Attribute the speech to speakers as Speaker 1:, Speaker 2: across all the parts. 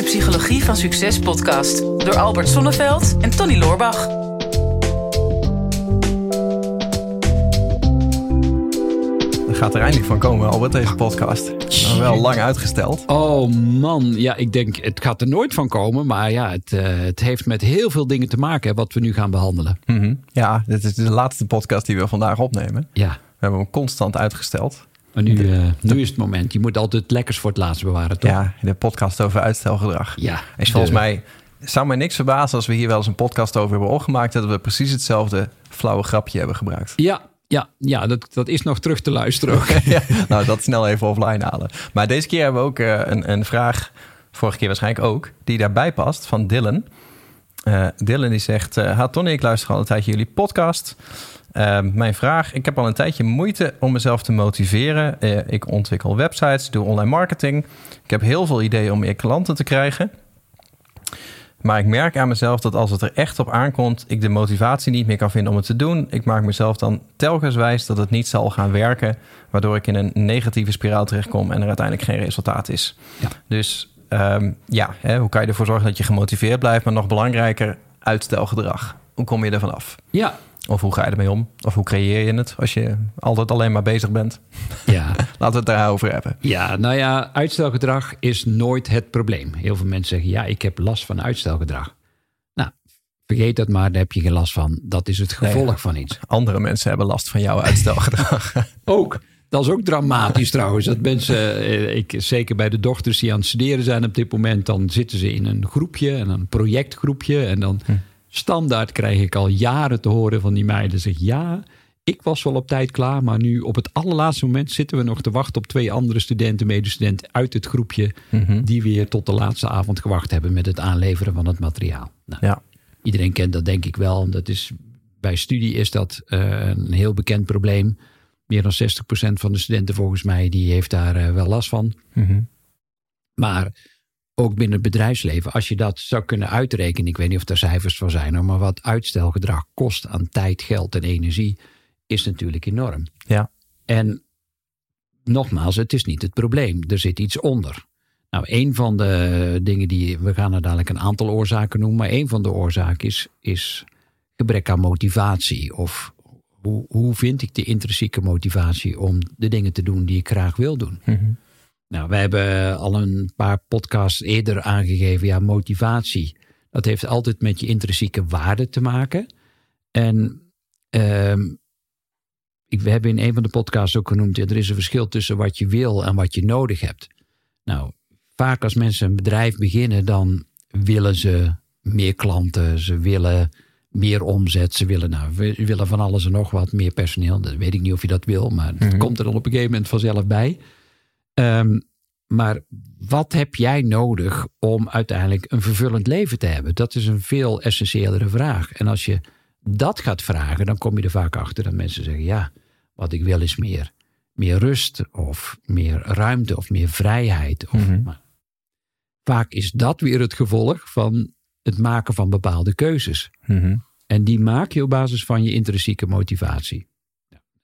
Speaker 1: de Psychologie van Succes podcast door Albert Sonneveld en Tony Loorbach.
Speaker 2: Er gaat er eindelijk van komen, Albert, deze podcast. Nou, wel lang uitgesteld.
Speaker 3: Oh man, ja, ik denk het gaat er nooit van komen. Maar ja, het, eh, het heeft met heel veel dingen te maken wat we nu gaan behandelen.
Speaker 2: Mhm. Ja, dit is de laatste podcast die we vandaag opnemen.
Speaker 3: Ja,
Speaker 2: We hebben hem constant uitgesteld.
Speaker 3: Maar nu, eh, nu is het moment. Je moet altijd het lekkers voor het laatst bewaren, toch?
Speaker 2: Ja, de podcast over uitstelgedrag.
Speaker 3: Ja,
Speaker 2: En volgens mij zou mij niks verbazen als we hier wel eens een podcast over hebben opgemaakt... dat we precies hetzelfde flauwe grapje hebben gebruikt.
Speaker 3: Ja, ja, ja dat, dat is nog terug te luisteren ook.
Speaker 2: ja, nou, dat snel even offline halen. Maar deze keer hebben we ook eh, een, een vraag, vorige keer waarschijnlijk ook, die daarbij past van Dylan. Eh, Dylan die zegt, uh, ha Tony, ik luister al een tijdje jullie podcast. Uh, mijn vraag, ik heb al een tijdje moeite om mezelf te motiveren. Uh, ik ontwikkel websites, doe online marketing. Ik heb heel veel ideeën om meer klanten te krijgen. Maar ik merk aan mezelf dat als het er echt op aankomt, ik de motivatie niet meer kan vinden om het te doen. Ik maak mezelf dan telkens wijs dat het niet zal gaan werken, waardoor ik in een negatieve spiraal terechtkom en er uiteindelijk geen resultaat is.
Speaker 3: Ja.
Speaker 2: Dus um, ja, hè, hoe kan je ervoor zorgen dat je gemotiveerd blijft, maar nog belangrijker, uitstelgedrag. Hoe kom je er vanaf?
Speaker 3: Ja.
Speaker 2: Of hoe ga je ermee om? Of hoe creëer je het als je altijd alleen maar bezig bent?
Speaker 3: Ja.
Speaker 2: Laten we het daarover hebben.
Speaker 3: Ja, nou ja, uitstelgedrag is nooit het probleem. Heel veel mensen zeggen, ja, ik heb last van uitstelgedrag. Nou, vergeet dat maar, daar heb je geen last van. Dat is het gevolg
Speaker 2: Nee.
Speaker 3: van iets.
Speaker 2: Andere mensen hebben last van jouw uitstelgedrag.
Speaker 3: Ook. Dat is ook dramatisch trouwens. Dat mensen, eh, ik, zeker bij de dochters die aan het studeren zijn op dit moment, dan zitten ze in een groepje, en een projectgroepje. En dan
Speaker 2: Hm.
Speaker 3: standaard krijg ik al jaren te horen van die meiden. Zeg ja, ik was wel op tijd klaar, maar nu op het allerlaatste moment zitten we nog te wachten op twee andere studenten, medestudenten uit het groepje,
Speaker 2: Mhm.
Speaker 3: die weer tot de laatste avond gewacht hebben met het aanleveren van het materiaal. Nou,
Speaker 2: Ja.
Speaker 3: Iedereen kent dat denk ik wel. Dat is, bij studie is dat eh, een heel bekend probleem. Meer dan 60% van de studenten volgens mij die heeft daar eh, wel last van.
Speaker 2: Mhm.
Speaker 3: Maar ook binnen het bedrijfsleven, als je dat zou kunnen uitrekenen, ik weet niet of er cijfers van zijn, maar wat uitstelgedrag kost aan tijd, geld en energie, is natuurlijk enorm.
Speaker 2: Ja.
Speaker 3: En nogmaals, het is niet het probleem. Er zit iets onder. Nou, een van de dingen die, we gaan er dadelijk een aantal oorzaken noemen, maar een van de oorzaken is, is gebrek aan motivatie. Of hoe, hoe vind ik de intrinsieke motivatie om de dingen te doen die ik graag wil doen?
Speaker 2: Mhm.
Speaker 3: Nou, wij hebben al een paar podcasts eerder aangegeven. Ja, motivatie. Dat heeft altijd met je intrinsieke waarde te maken. En ehm, ik, we hebben in een van de podcasts ook genoemd. ja, er is een verschil tussen wat je wil en wat je nodig hebt. Nou, vaak als mensen een bedrijf beginnen, dan willen ze meer klanten. Ze willen meer omzet. Ze willen, nou, we willen van alles en nog wat. Meer personeel. Dat weet ik niet of je dat wil, maar het
Speaker 2: Mhm.
Speaker 3: komt er dan op een gegeven moment vanzelf bij. Ehm, maar wat heb jij nodig om uiteindelijk een vervullend leven te hebben? Dat is een veel essentiëlere vraag. En als je dat gaat vragen, dan kom je er vaak achter dat mensen zeggen: ja, wat ik wil is meer, meer rust of meer ruimte of meer vrijheid. Of,
Speaker 2: Mhm.
Speaker 3: maar vaak is dat weer het gevolg van het maken van bepaalde keuzes.
Speaker 2: Mhm.
Speaker 3: En die maak je op basis van je intrinsieke motivatie.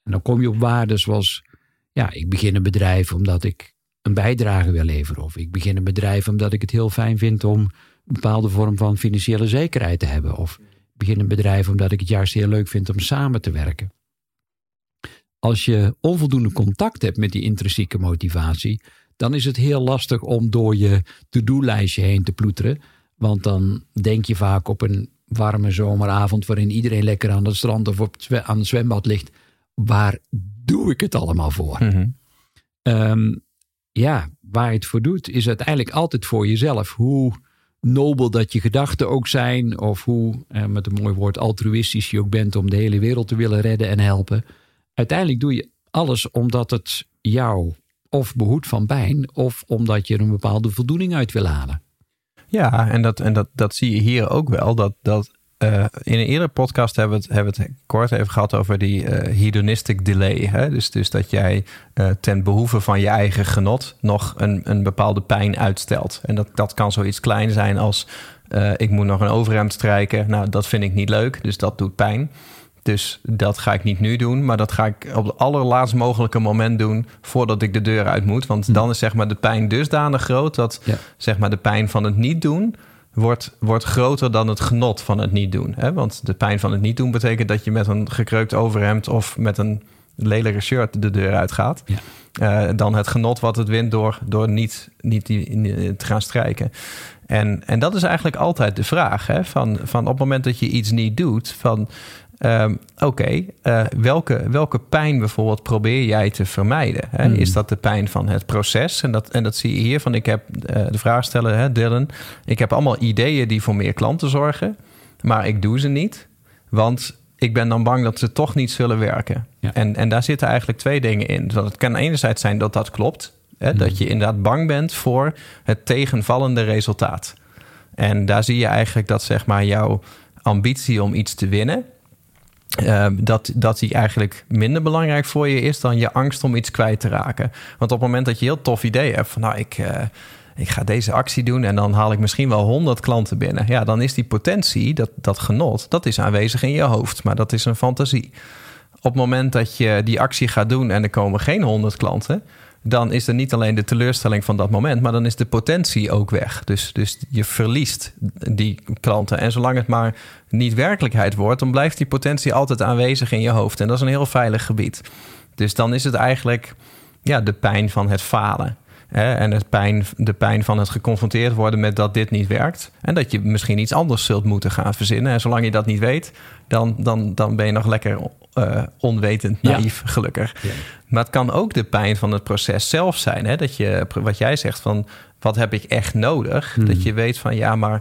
Speaker 3: En dan kom je op waarden zoals, ja, ik begin een bedrijf omdat ik een bijdrage wil leveren. Of ik begin een bedrijf omdat ik het heel fijn vind om een bepaalde vorm van financiële zekerheid te hebben. Of ik begin een bedrijf omdat ik het juist heel leuk vind om samen te werken. Als je onvoldoende contact hebt met die intrinsieke motivatie, dan is het heel lastig om door je to-do-lijstje heen te ploeteren. Want dan denk je vaak op een warme zomeravond waarin iedereen lekker aan het strand of op het aan het zwembad ligt. Waar doe ik het allemaal voor?
Speaker 2: Mhm.
Speaker 3: Ehm, ja, waar je het voor doet, is uiteindelijk altijd voor jezelf. Hoe nobel dat je gedachten ook zijn, of hoe, eh, met een mooi woord, altruïstisch je ook bent om de hele wereld te willen redden en helpen. Uiteindelijk doe je alles omdat het jou of behoedt van pijn, of omdat je er een bepaalde voldoening uit wil halen.
Speaker 2: Ja, en, dat, en dat, dat zie je hier ook wel. Dat, dat, eh, in een eerdere podcast hebben we het, hebben we het kort even gehad over die eh, hedonistic delay. Hè? Dus, dus dat jij eh, ten behoeve van je eigen genot nog een, een bepaalde pijn uitstelt. En dat, dat kan zoiets klein zijn als ik moet nog een overhemd strijken. Nou, dat vind ik niet leuk, dus dat doet pijn. Dus dat ga ik niet nu doen, maar dat ga ik op het allerlaatst mogelijke moment doen voordat ik de deur uit moet. Want dan is zeg maar de pijn dusdanig groot dat
Speaker 3: Ja.
Speaker 2: zeg maar de pijn van het niet doen wordt, wordt groter dan het genot van het niet doen. Hè? Want de pijn van het niet doen betekent dat je met een gekreukt overhemd of met een lelijke shirt de deur uitgaat.
Speaker 3: Ja.
Speaker 2: Eh, dan het genot wat het wint door, door niet, niet, die- niet te gaan strijken. En, en dat is eigenlijk altijd de vraag. Hè? Van, van op het moment dat je iets niet doet, van ehm, oké, eh, welke, welke pijn bijvoorbeeld probeer jij te vermijden? Hè?
Speaker 3: Hmm.
Speaker 2: Is dat de pijn van het proces? En dat, en dat zie je hier van, ik heb eh, de vraag stellen, hè, Dylan. Ik heb allemaal ideeën die voor meer klanten zorgen, maar ik doe ze niet. Want ik ben dan bang dat ze toch niet zullen werken.
Speaker 3: Ja.
Speaker 2: En, en daar zitten eigenlijk twee dingen in. Want het kan enerzijds zijn dat dat klopt. Hè. Dat je inderdaad bang bent voor het tegenvallende resultaat. En daar zie je eigenlijk dat zeg maar jouw ambitie om iets te winnen... eh, dat, dat die eigenlijk minder belangrijk voor je is dan je angst om iets kwijt te raken. Want op het moment dat je heel tof idee hebt van nou, ik, eh, ik ga deze actie doen en dan haal ik misschien wel 100 klanten binnen. Ja, dan is die potentie, dat, dat genot, dat is aanwezig in je hoofd, maar dat is een fantasie. Op het moment dat je die actie gaat doen en er komen geen 100 klanten, dan is er niet alleen de teleurstelling van dat moment, maar dan is de potentie ook weg. Dus, dus je verliest die klanten. En zolang het maar niet werkelijkheid wordt, dan blijft die potentie altijd aanwezig in je hoofd. En dat is een heel veilig gebied. Dus dan is het eigenlijk ja, de pijn van het falen. Hè? En het pijn, de pijn van het geconfronteerd worden met dat dit niet werkt. En dat je misschien iets anders zult moeten gaan verzinnen. En zolang je dat niet weet, dan, dan, dan ben je nog lekker eh, onwetend,
Speaker 3: Ja.
Speaker 2: naïef, gelukkig.
Speaker 3: Ja.
Speaker 2: Maar het kan ook de pijn van het proces zelf zijn. Hè? Dat je, wat jij zegt van, wat heb ik echt nodig?
Speaker 3: Hmm.
Speaker 2: Dat je weet van, ja, maar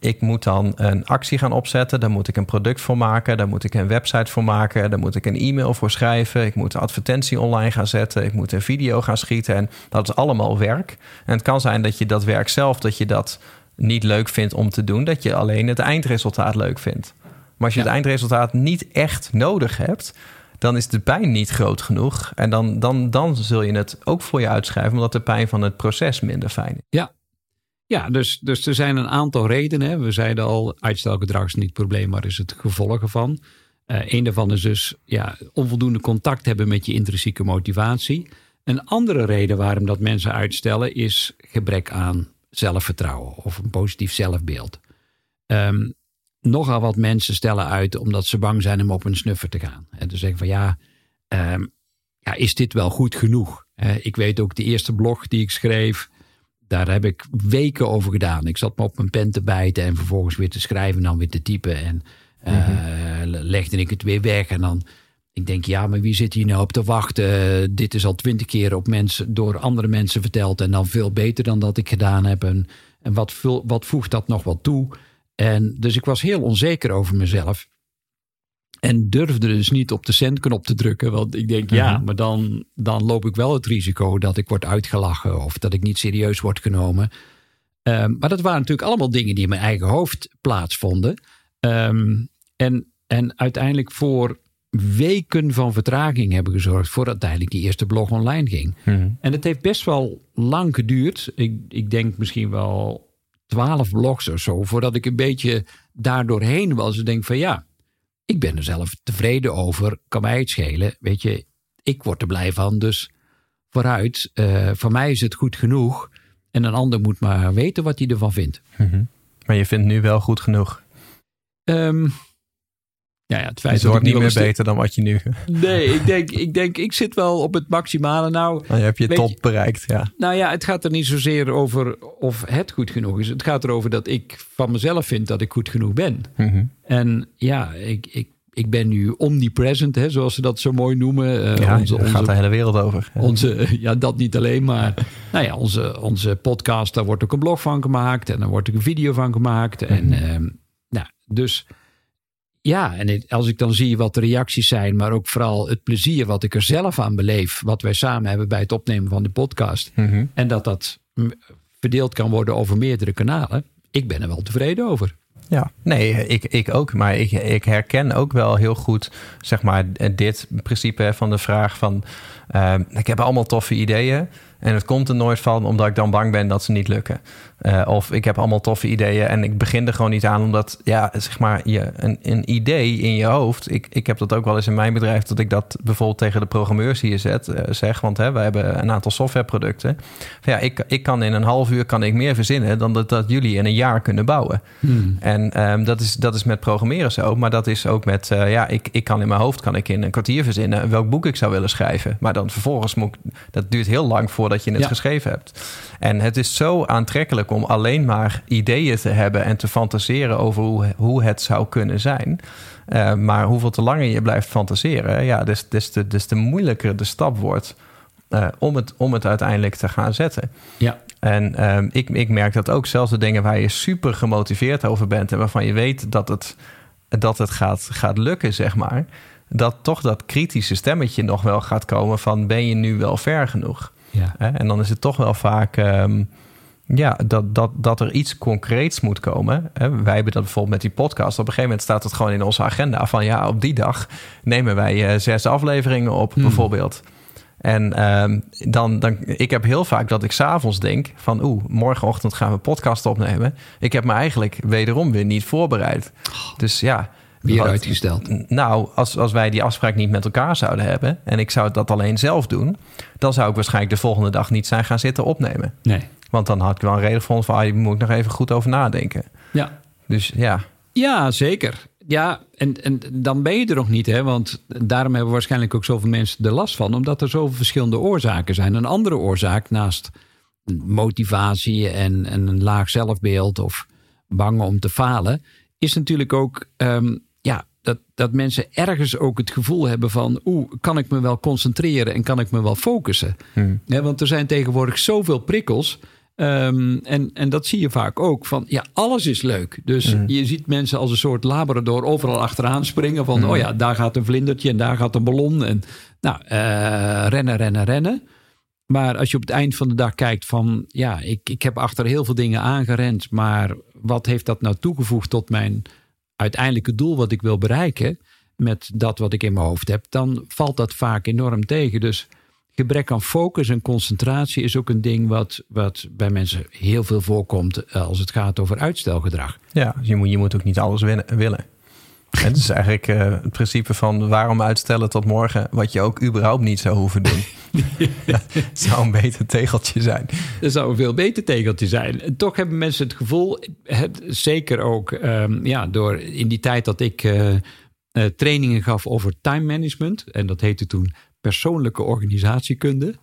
Speaker 2: ik moet dan een actie gaan opzetten. Daar moet ik een product voor maken. Daar moet ik een website voor maken. Daar moet ik een e-mail voor schrijven. Ik moet een advertentie online gaan zetten. Ik moet een video gaan schieten. En dat is allemaal werk. En het kan zijn dat je dat werk zelf, dat je dat niet leuk vindt om te doen. Dat je alleen het eindresultaat leuk vindt. Als je
Speaker 3: Ja.
Speaker 2: het eindresultaat niet echt nodig hebt, dan is de pijn niet groot genoeg. En dan, dan, dan zul je het ook voor je uitschrijven, omdat de pijn van het proces minder fijn is.
Speaker 3: Ja, dus, dus er zijn een aantal redenen. hè. We zeiden al, uitstelgedrag is niet het probleem, maar is het gevolg ervan. Eh een daarvan is dus ja, onvoldoende contact hebben met je intrinsieke motivatie. Een andere reden waarom dat mensen uitstellen is gebrek aan zelfvertrouwen of een positief zelfbeeld. Ehm, nogal wat mensen stellen uit omdat ze bang zijn om op een snuffer te gaan. En te zeggen van ja, ehm, ja is dit wel goed genoeg? Ik weet ook de eerste blog die ik schreef, daar heb ik weken over gedaan. Ik zat me op mijn pen te bijten en vervolgens weer te schrijven en dan weer te typen. En eh, legde ik het weer weg. En dan, ik denk, ja, maar wie zit hier nou op te wachten? Eh, dit is al twintig keer op mensen, door andere mensen verteld. En dan veel beter dan dat ik gedaan heb. En, en wat, wat voegt dat nog wel toe? En dus ik was heel onzeker over mezelf. En durfde dus niet op de centknop te drukken. Want ik denk, ja,
Speaker 2: Mhm.
Speaker 3: maar dan, dan loop ik wel het risico dat ik word uitgelachen. Of dat ik niet serieus word genomen. Ehm, maar dat waren natuurlijk allemaal dingen die in mijn eigen hoofd plaatsvonden. Ehm, en, en uiteindelijk voor weken van vertraging hebben gezorgd. voor uiteindelijk die eerste blog online ging. En het heeft best wel lang geduurd. Ik, ik denk misschien wel twaalf blogs of zo. voordat ik een beetje daar doorheen was. En denk van ja, ik ben er zelf tevreden over. Kan mij het schelen. Weet je, ik word er blij van. Dus vooruit. eh, voor mij is het goed genoeg. En een ander moet maar weten wat hij ervan vindt.
Speaker 2: Maar je vindt nu wel goed genoeg.
Speaker 3: Ehm, ja, ja, het feit
Speaker 2: Het
Speaker 3: dat
Speaker 2: wordt niet meer beter dan wat je nu...
Speaker 3: Nee, ik denk, ik denk, ik zit wel op het maximale. Nou,
Speaker 2: heb je top
Speaker 3: je-
Speaker 2: bereikt, ja.
Speaker 3: Nou ja, het gaat er niet zozeer over of het goed genoeg is. Het gaat erover dat ik van mezelf vind dat ik goed genoeg ben.
Speaker 2: Mhm.
Speaker 3: En ja, ik, ik, ik ben nu omnipresent, hè, zoals ze dat zo mooi noemen. Eh,
Speaker 2: Ja,
Speaker 3: onze,
Speaker 2: daar gaat de hele wereld over.
Speaker 3: onze, ja, dat niet alleen, maar nou ja, onze, onze podcast, daar wordt ook een blog van gemaakt. En daar wordt ook een video van gemaakt. En ehm, nou, dus ja, en als ik dan zie wat de reacties zijn, maar ook vooral het plezier wat ik er zelf aan beleef, wat wij samen hebben bij het opnemen van de podcast.
Speaker 2: Mhm.
Speaker 3: En dat dat mm, verdeeld kan worden over meerdere kanalen. Ik ben er wel tevreden over.
Speaker 2: Ja, nee, ik, ik ook. Maar ik, ik herken ook wel heel goed, zeg maar, dit principe van de vraag van... eh, ik heb allemaal toffe ideeën, En het komt er nooit van omdat ik dan bang ben dat ze niet lukken. Uh, of ik heb allemaal toffe ideeën en ik begin er gewoon niet aan omdat, ja, zeg maar, je, een, een idee in je hoofd. Ik, ik heb dat ook wel eens in mijn bedrijf, dat ik dat bijvoorbeeld tegen de programmeurs hier zet, uh, zeg. Want hè, we hebben een aantal softwareproducten. Ja, ik, ik kan in een half uur kan ik meer verzinnen dan dat, dat jullie in een jaar kunnen bouwen. Hmm. En um, dat, is, dat is met programmeren zo, maar dat is ook met, uh, ja, ik, ik kan in mijn hoofd kan ik in een kwartier verzinnen welk boek ik zou willen schrijven. Maar dan vervolgens moet dat duurt heel lang voordat je het geschreven hebt. En het is zo aantrekkelijk om alleen maar ideeën te hebben en te fantaseren over hoe, hoe het zou kunnen zijn. Uh, maar hoeveel te langer je blijft fantaseren, ja, des, des, te, des te moeilijker de stap wordt uh, om, het, om het uiteindelijk te gaan zetten.
Speaker 3: Ja.
Speaker 2: En uh, ik, ik merk dat ook zelfs de dingen waar je super gemotiveerd over bent en waarvan je weet dat het, dat het gaat, gaat lukken, zeg maar. Dat toch dat kritische stemmetje nog wel gaat komen van ben je nu wel ver genoeg?
Speaker 3: Ja.
Speaker 2: En dan is het toch wel vaak um, ja, dat, dat, dat er iets concreets moet komen. Wij hebben dat bijvoorbeeld met die podcast. Op een gegeven moment staat het gewoon in onze agenda van ja, op die dag nemen wij uh, zes afleveringen op, hmm. bijvoorbeeld. En um, dan, dan, ik heb heel vaak dat ik s'avonds denk van oeh, morgenochtend gaan we podcast opnemen. Ik heb me eigenlijk wederom weer niet voorbereid. Dus ja,
Speaker 3: Weer uitgesteld.
Speaker 2: Nou, als, als wij die afspraak niet met elkaar zouden hebben en ik zou dat alleen zelf doen, dan zou ik waarschijnlijk de volgende dag niet zijn gaan zitten opnemen.
Speaker 3: Nee.
Speaker 2: Want dan had ik wel een reden gevonden van, ah, moet nog even goed over nadenken.
Speaker 3: Ja.
Speaker 2: Dus ja.
Speaker 3: Ja, zeker. Ja, en, en dan ben je er nog niet, hè? Want daarom hebben waarschijnlijk ook zoveel mensen er last van, omdat er zoveel verschillende oorzaken zijn. Een andere oorzaak naast motivatie en, en een laag zelfbeeld of bang om te falen, is natuurlijk ook um, ja, dat, dat mensen ergens ook het gevoel hebben van... oeh, kan ik me wel concentreren en kan ik me wel focussen? Hmm. Ja, want er zijn tegenwoordig zoveel prikkels... Um, en, en dat zie je vaak ook. Van ja, alles is leuk. Dus hmm. je ziet mensen als een soort labrador overal achteraan springen. Van hmm. oh ja, daar gaat een vlindertje en daar gaat een ballon. En nou, uh, rennen, rennen, rennen. Maar als je op het eind van de dag kijkt van ja, ik, ik heb achter heel veel dingen aangerend. Maar wat heeft dat nou toegevoegd tot mijn uiteindelijke doel wat ik wil bereiken, met dat wat ik in mijn hoofd heb, dan valt dat vaak enorm tegen. Dus gebrek aan focus en concentratie is ook een ding wat, wat bij mensen heel veel voorkomt eh, als het gaat over uitstelgedrag.
Speaker 2: Ja, je moet, je moet ook niet alles willen. Het is eigenlijk uh, het principe van waarom uitstellen tot morgen, wat je ook überhaupt niet zou hoeven doen. ja, het zou een beter tegeltje zijn.
Speaker 3: Het zou een veel beter tegeltje zijn. Toch hebben mensen het gevoel, het, zeker ook um, ja, door in die tijd dat ik uh, uh, trainingen gaf over time management, en dat heette toen persoonlijke organisatiekunde.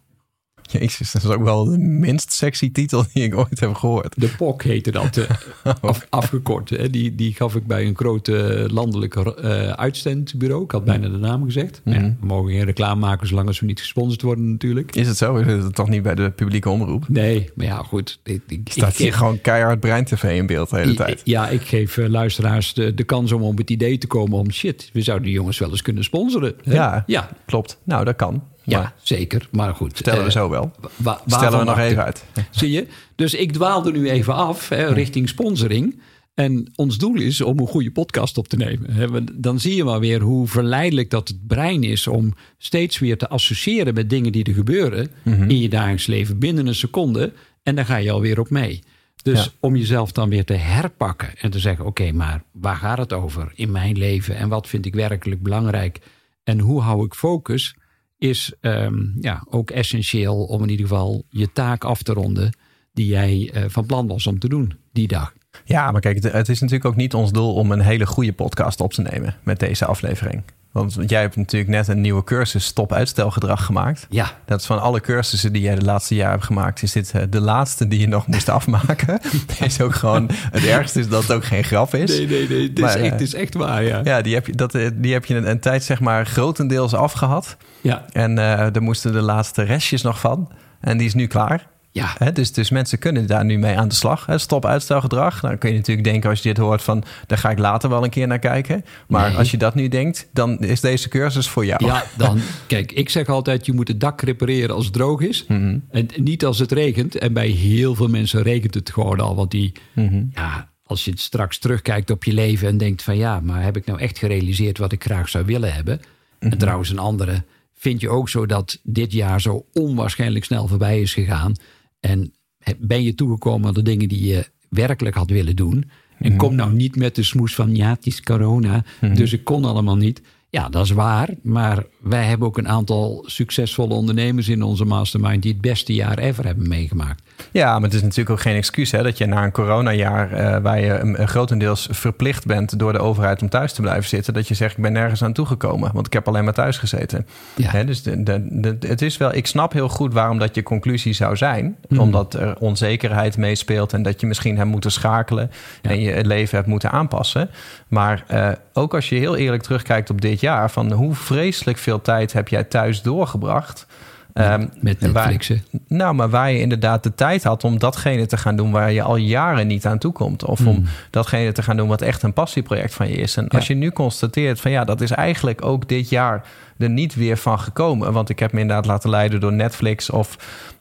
Speaker 2: Jezus, dat is ook wel de minst sexy titel die ik ooit heb gehoord.
Speaker 3: De POC heette dat, uh, af, afgekort. Hè. Die, die gaf ik bij een grote landelijke uh, uitzendbureau. Ik had bijna de naam gezegd. Mm -hmm. ja, we mogen geen reclame maken zolang als we niet gesponsord worden natuurlijk.
Speaker 2: Is het zo? Is het toch niet bij de publieke omroep?
Speaker 3: Nee, maar ja, goed. Ik,
Speaker 2: ik, Staat hier gewoon keihard Brein TV in beeld de hele tijd?
Speaker 3: Ja, ik geef uh, luisteraars de, de kans om op het idee te komen om... shit, we zouden die jongens wel eens kunnen sponsoren.
Speaker 2: Hè? Ja, ja, klopt. Nou, dat kan.
Speaker 3: Ja, zeker. Maar goed.
Speaker 2: Stellen we uh, zo wel. Wa Stellen we nog even uit.
Speaker 3: Zie je? Dus ik dwaalde nu even af hè, richting sponsoring. En ons doel is om een goede podcast op te nemen. Dan zie je maar weer hoe verleidelijk dat het brein is om steeds weer te associëren met dingen die er gebeuren mm -hmm. in je dagelijks leven binnen een seconde. En daar ga je alweer op mee. Dus ja. om jezelf dan weer te herpakken en te zeggen: oké, okay, maar waar gaat het over in mijn leven en wat vind ik werkelijk belangrijk en hoe hou ik focus? Is um, ja, ook essentieel om in ieder geval je taak af te ronden die jij uh, van plan was om te doen die dag.
Speaker 2: Ja, maar kijk, het is natuurlijk ook niet ons doel om een hele goede podcast op te nemen met deze aflevering. Want jij hebt natuurlijk net een nieuwe cursus stop uitstelgedrag gemaakt.
Speaker 3: Ja.
Speaker 2: Dat is van alle cursussen die jij de laatste jaar hebt gemaakt, is dit de laatste die je nog moest afmaken. is ook gewoon het ergste is dat het ook geen grap is.
Speaker 3: Nee, nee, nee. Het is, echt, het is echt waar, ja.
Speaker 2: Ja, die heb je, dat, die heb je een, een tijd zeg maar grotendeels afgehad.
Speaker 3: Ja.
Speaker 2: En uh, er moesten de laatste restjes nog van. En die is nu klaar.
Speaker 3: Ja.
Speaker 2: He, dus, dus mensen kunnen daar nu mee aan de slag. He, stop uitstelgedrag. Dan kun je natuurlijk denken als je dit hoort van... daar ga ik later wel een keer naar kijken. Maar nee. als je dat nu denkt, dan is deze cursus voor jou.
Speaker 3: Ja, dan... Kijk, ik zeg altijd, je moet het dak repareren als het droog is.
Speaker 2: Mm -hmm.
Speaker 3: En niet als het regent. En bij heel veel mensen regent het gewoon al. Want die...
Speaker 2: Mm -hmm.
Speaker 3: Ja, als je straks terugkijkt op je leven en denkt van... ja, maar heb ik nou echt gerealiseerd wat ik graag zou willen hebben? Mm -hmm. En trouwens een andere vind je ook zo dat dit jaar zo onwaarschijnlijk snel voorbij is gegaan. En ben je toegekomen aan de dingen die je werkelijk had willen doen. En
Speaker 2: Mhm.
Speaker 3: kom nou niet met de smoes van ja, het is corona, dus ik kon allemaal niet. Ja, dat is waar. Maar wij hebben ook een aantal succesvolle ondernemers in onze mastermind die het beste jaar ever hebben meegemaakt.
Speaker 2: Ja, maar het is natuurlijk ook geen excuus hè, dat je na een coronajaar eh, waar je grotendeels verplicht bent door de overheid om thuis te blijven zitten, dat je zegt ik ben nergens aan toegekomen, want ik heb alleen maar thuis gezeten.
Speaker 3: Ja.
Speaker 2: Hè, dus de, de, de- het is wel, ik snap heel goed waarom dat je conclusie zou zijn,
Speaker 3: Hmm.
Speaker 2: omdat er onzekerheid meespeelt en dat je misschien hebt moeten schakelen en je het leven hebt moeten aanpassen. Maar eh, ook als je heel eerlijk terugkijkt op dit jaar, van hoe vreselijk veel tijd heb jij thuis doorgebracht?
Speaker 3: Met
Speaker 2: waar-
Speaker 3: Netflixen.
Speaker 2: nou, maar waar je inderdaad de tijd had om datgene te gaan doen waar je al jaren niet aan toe komt. Of om datgene te gaan doen wat echt een passieproject van je is. En als je nu constateert van ja, dat is eigenlijk ook dit jaar er niet weer van gekomen. Want ik heb me inderdaad laten leiden door Netflix of,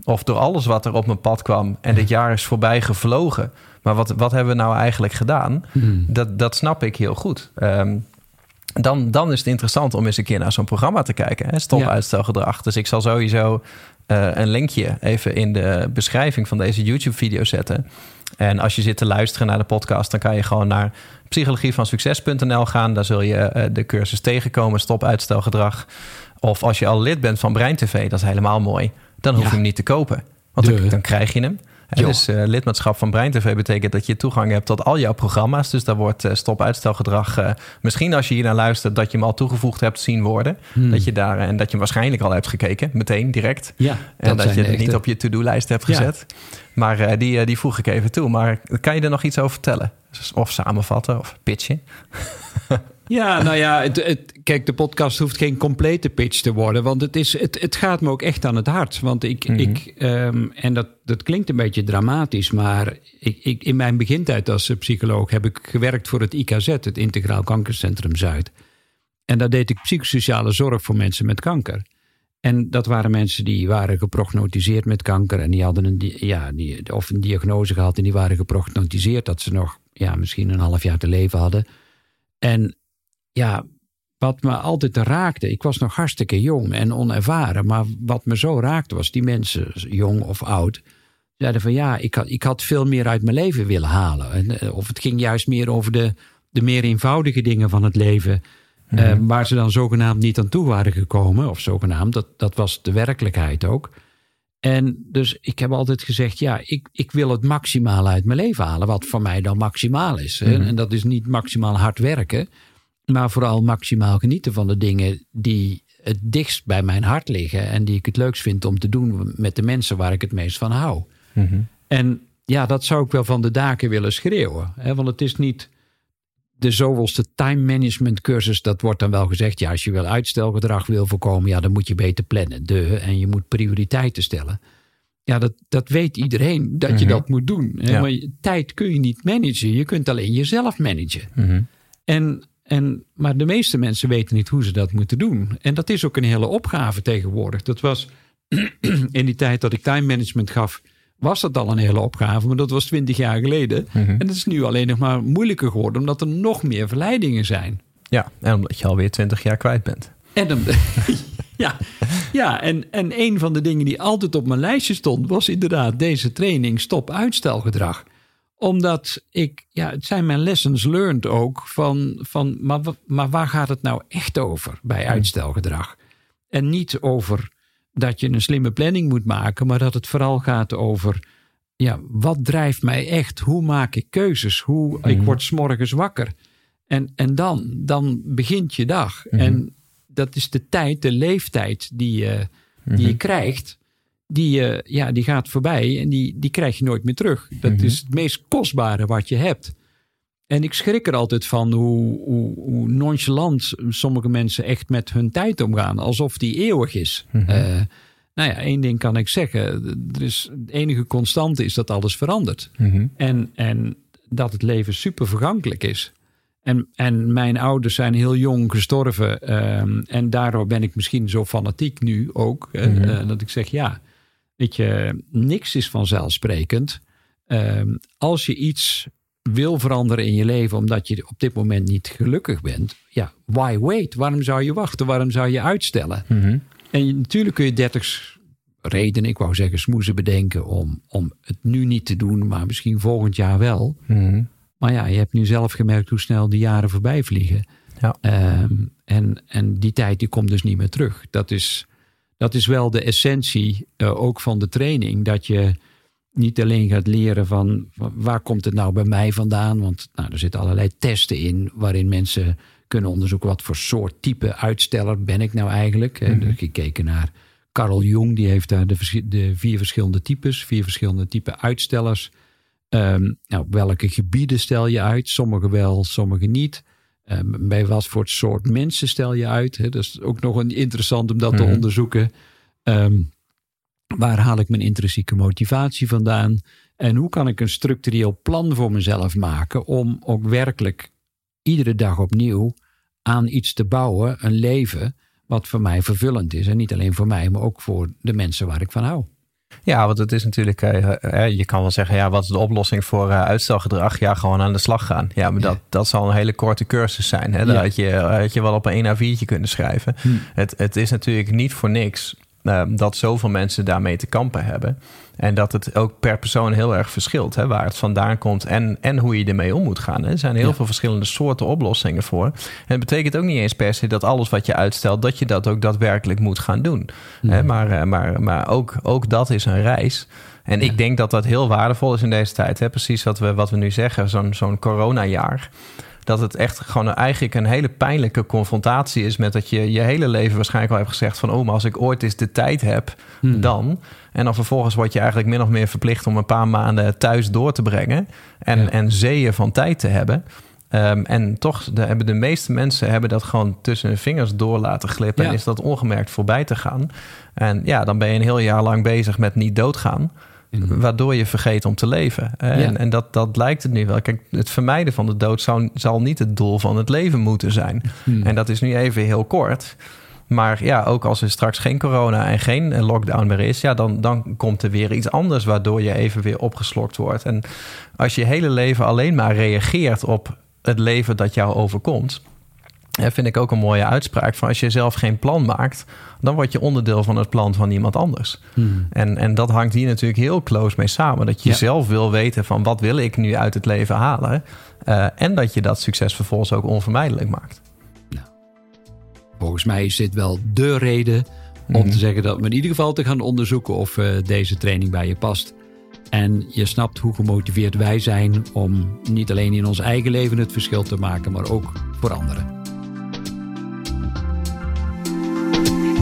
Speaker 2: of door alles wat er op mijn pad kwam. En dit jaar is voorbij gevlogen. Maar wat, wat hebben we nou eigenlijk gedaan? Dat, dat snap ik heel goed. Ehm, dan, dan is het interessant om eens een keer naar zo'n programma te kijken. Hè? Stop
Speaker 3: Ja.
Speaker 2: uitstelgedrag. Dus ik zal sowieso eh, een linkje even in de beschrijving van deze YouTube-video zetten. En als je zit te luisteren naar de podcast, dan kan je gewoon naar psychologievansucces.nl gaan. Daar zul je eh, de cursus tegenkomen, stop uitstelgedrag. Of als je al lid bent van Brein TV, dat is helemaal mooi. Dan hoef je hem niet te kopen. Want dan krijg je hem. Dus eh, lidmaatschap van Brein TV betekent dat je toegang hebt tot al jouw programma's. Dus daar wordt eh, stop uitstelgedrag. eh, misschien als je hier naar luistert, dat je hem al toegevoegd hebt zien worden.
Speaker 3: Hmm.
Speaker 2: Dat je daar en dat je hem waarschijnlijk al hebt gekeken, meteen direct.
Speaker 3: Ja,
Speaker 2: En dat, je het niet op je to-do-lijst hebt
Speaker 3: Ja.
Speaker 2: gezet. Maar die, die voeg ik even toe. Maar kan je er nog iets over vertellen? Of samenvatten of pitchen?
Speaker 3: Ja, nou ja, het, het, kijk, de podcast hoeft geen complete pitch te worden. Want het, is, het, het gaat me ook echt aan het hart. Want ik, ik ehm, en dat, dat klinkt een beetje dramatisch, maar ik, ik, in mijn begintijd als psycholoog heb ik gewerkt voor het IKZ, het Integraal Kankercentrum Zuid. En daar deed ik psychosociale zorg voor mensen met kanker. En dat waren mensen die waren geprognotiseerd met kanker. En die hadden een, ja, die, of een diagnose gehad. En die waren geprognotiseerd dat ze nog ja, misschien een half jaar te leven hadden. En ja, wat me altijd raakte. Ik was nog hartstikke jong en onervaren. Maar wat me zo raakte was die mensen, jong of oud. Zeiden van ja, ik had, ik had veel meer uit mijn leven willen halen. En, eh, Of het ging juist meer over de, de meer eenvoudige dingen van het leven. eh, waar ze dan zogenaamd niet aan toe waren gekomen. Of zogenaamd, dat, dat was de werkelijkheid ook. En dus ik heb altijd gezegd, ja, ik, ik wil het maximale uit mijn leven halen. Wat voor mij dan maximaal is. hè. En dat is niet maximaal hard werken. Maar vooral maximaal genieten van de dingen die het dichtst bij mijn hart liggen. En die ik het leukst vind om te doen met de mensen waar ik het meest van hou. En ja, dat zou ik wel van de daken willen schreeuwen. Hè? Want het is niet de zoveelste time management cursus. Dat wordt dan wel gezegd. Ja, als je wel uitstelgedrag wil voorkomen, ja, dan moet je beter plannen. De, en je moet prioriteiten stellen. Ja, dat, dat weet iedereen dat je dat moet doen. Hè?
Speaker 2: Ja.
Speaker 3: Maar tijd kun je niet managen. Je kunt alleen jezelf managen. En, en, maar de meeste mensen weten niet hoe ze dat moeten doen. En dat is ook een hele opgave tegenwoordig. Dat was in die tijd dat ik time management gaf, was dat al een hele opgave. Maar dat was twintig jaar geleden. En dat is nu alleen nog maar moeilijker geworden, omdat er nog meer verleidingen zijn.
Speaker 2: Ja, en omdat je alweer twintig jaar kwijt bent.
Speaker 3: En dan, ja, ja en, en een van de dingen die altijd op mijn lijstje stond, was inderdaad deze training Stop Uitstelgedrag. Omdat ik, ja, het zijn mijn lessons learned ook van, van maar, maar waar gaat het nou echt over bij uitstelgedrag? En niet over dat je een slimme planning moet maken, maar dat het vooral gaat over, ja, wat drijft mij echt? Hoe maak ik keuzes? Hoe, Ik word 's morgens wakker. En, en dan, dan begint je dag. En dat is de tijd, de leeftijd die je, die je krijgt. Die, je- ja, die gaat voorbij en die, die krijg je nooit meer terug. Dat is het meest kostbare wat je hebt. En ik schrik er altijd van hoe, hoe, hoe nonchalant sommige mensen echt met hun tijd omgaan. Alsof die eeuwig is. Eh, nou ja, één ding kan ik zeggen. Er is, de enige constante is dat alles verandert. En, en dat het leven super vergankelijk is. En, en mijn ouders zijn heel jong gestorven. ehm, en daardoor ben ik misschien zo fanatiek nu ook. eh, eh, dat ik zeg, ja, weet je, niks is vanzelfsprekend. Ehm, als je iets wil veranderen in je leven omdat je op dit moment niet gelukkig bent. Ja, why wait? Waarom zou je wachten? Waarom zou je uitstellen? En natuurlijk kun je 30 redenen, ik wou zeggen smoezen bedenken om, om het nu niet te doen, maar misschien volgend jaar wel.
Speaker 2: Mhm.
Speaker 3: Maar ja, je hebt nu zelf gemerkt hoe snel die jaren voorbij vliegen.
Speaker 2: Ja.
Speaker 3: Ehm, en, en die tijd die komt dus niet meer terug. Dat is, dat is wel de essentie eh, ook van de training. Dat je niet alleen gaat leren van wa- waar komt het nou bij mij vandaan. Want nou, er zitten allerlei testen in waarin mensen kunnen onderzoeken wat voor soort type uitsteller ben ik nou eigenlijk. Mm -hmm. Gekeken naar Carl Jung, die heeft daar de, de vier verschillende types, vier verschillende type uitstellers. Um, nou, op welke gebieden stel je uit? Sommige wel, sommige niet. Um, bij wat voor soort mensen stel je uit? Hè? Dat is ook nog een interessant om dat te onderzoeken. Um, waar haal ik mijn intrinsieke motivatie vandaan? En hoe kan ik een structureel plan voor mezelf maken om ook werkelijk iedere dag opnieuw aan iets te bouwen, een leven wat voor mij vervullend is. En niet alleen voor mij, maar ook voor de mensen waar ik van hou.
Speaker 2: Ja, want het is natuurlijk, uh, je kan wel zeggen, ja, wat is de oplossing voor uh, uitstelgedrag? Ja, gewoon aan de slag gaan. Ja, maar ja. Dat, dat zal een hele korte cursus zijn. Hè? Dat ja. had, je, had je wel op een A4'tje kunnen schrijven. Hm. Het, het is natuurlijk niet voor niks uh, dat zoveel mensen daarmee te kampen hebben. En dat het ook per persoon heel erg verschilt, hè, waar het vandaan komt en, en hoe je ermee om moet gaan. Hè. Er zijn heel ja. veel verschillende soorten oplossingen voor. En het betekent ook niet eens per se dat alles wat je uitstelt, dat je dat ook daadwerkelijk moet gaan doen. Hè, maar maar, maar ook, ook dat is een reis. En ja. ik denk dat dat heel waardevol is in deze tijd. Hè. Precies wat we, wat we nu zeggen, zo'n zo'n coronajaar dat het echt gewoon eigenlijk een hele pijnlijke confrontatie is met dat je je hele leven waarschijnlijk al hebt gezegd van oh, maar als ik ooit eens de tijd heb, hmm. dan. En dan vervolgens word je eigenlijk min of meer verplicht om een paar maanden thuis door te brengen en, ja. en zeeën van tijd te hebben. Um, en toch de, hebben de meeste mensen hebben dat gewoon tussen hun vingers door laten glippen ja. en is dat ongemerkt voorbij te gaan. En ja, dan ben je een heel jaar lang bezig met niet doodgaan. Mm-hmm. Waardoor je vergeet om te leven. En, ja. en dat, dat lijkt het nu wel. Kijk, het vermijden van de dood zou, zal niet het doel van het leven moeten zijn. Mm. En dat is nu even heel kort. Maar ja, ook als er straks geen corona en geen lockdown meer is, ja, dan, dan komt er weer iets anders waardoor je even weer opgeslokt wordt. En als je hele leven alleen maar reageert op het leven dat jou overkomt, vind ik ook een mooie uitspraak van als je zelf geen plan maakt, dan word je onderdeel van het plan van iemand anders. Hmm. En, en dat hangt hier natuurlijk heel close mee samen. Dat je ja. zelf wil weten van wat wil ik nu uit het leven halen. Uh, en dat je dat succes vervolgens ook onvermijdelijk maakt.
Speaker 3: Nou, volgens mij is dit wel de reden om hmm. te zeggen dat we in ieder geval te gaan onderzoeken of uh, deze training bij je past. En je snapt hoe gemotiveerd wij zijn om niet alleen in ons eigen leven het verschil te maken, maar ook voor anderen.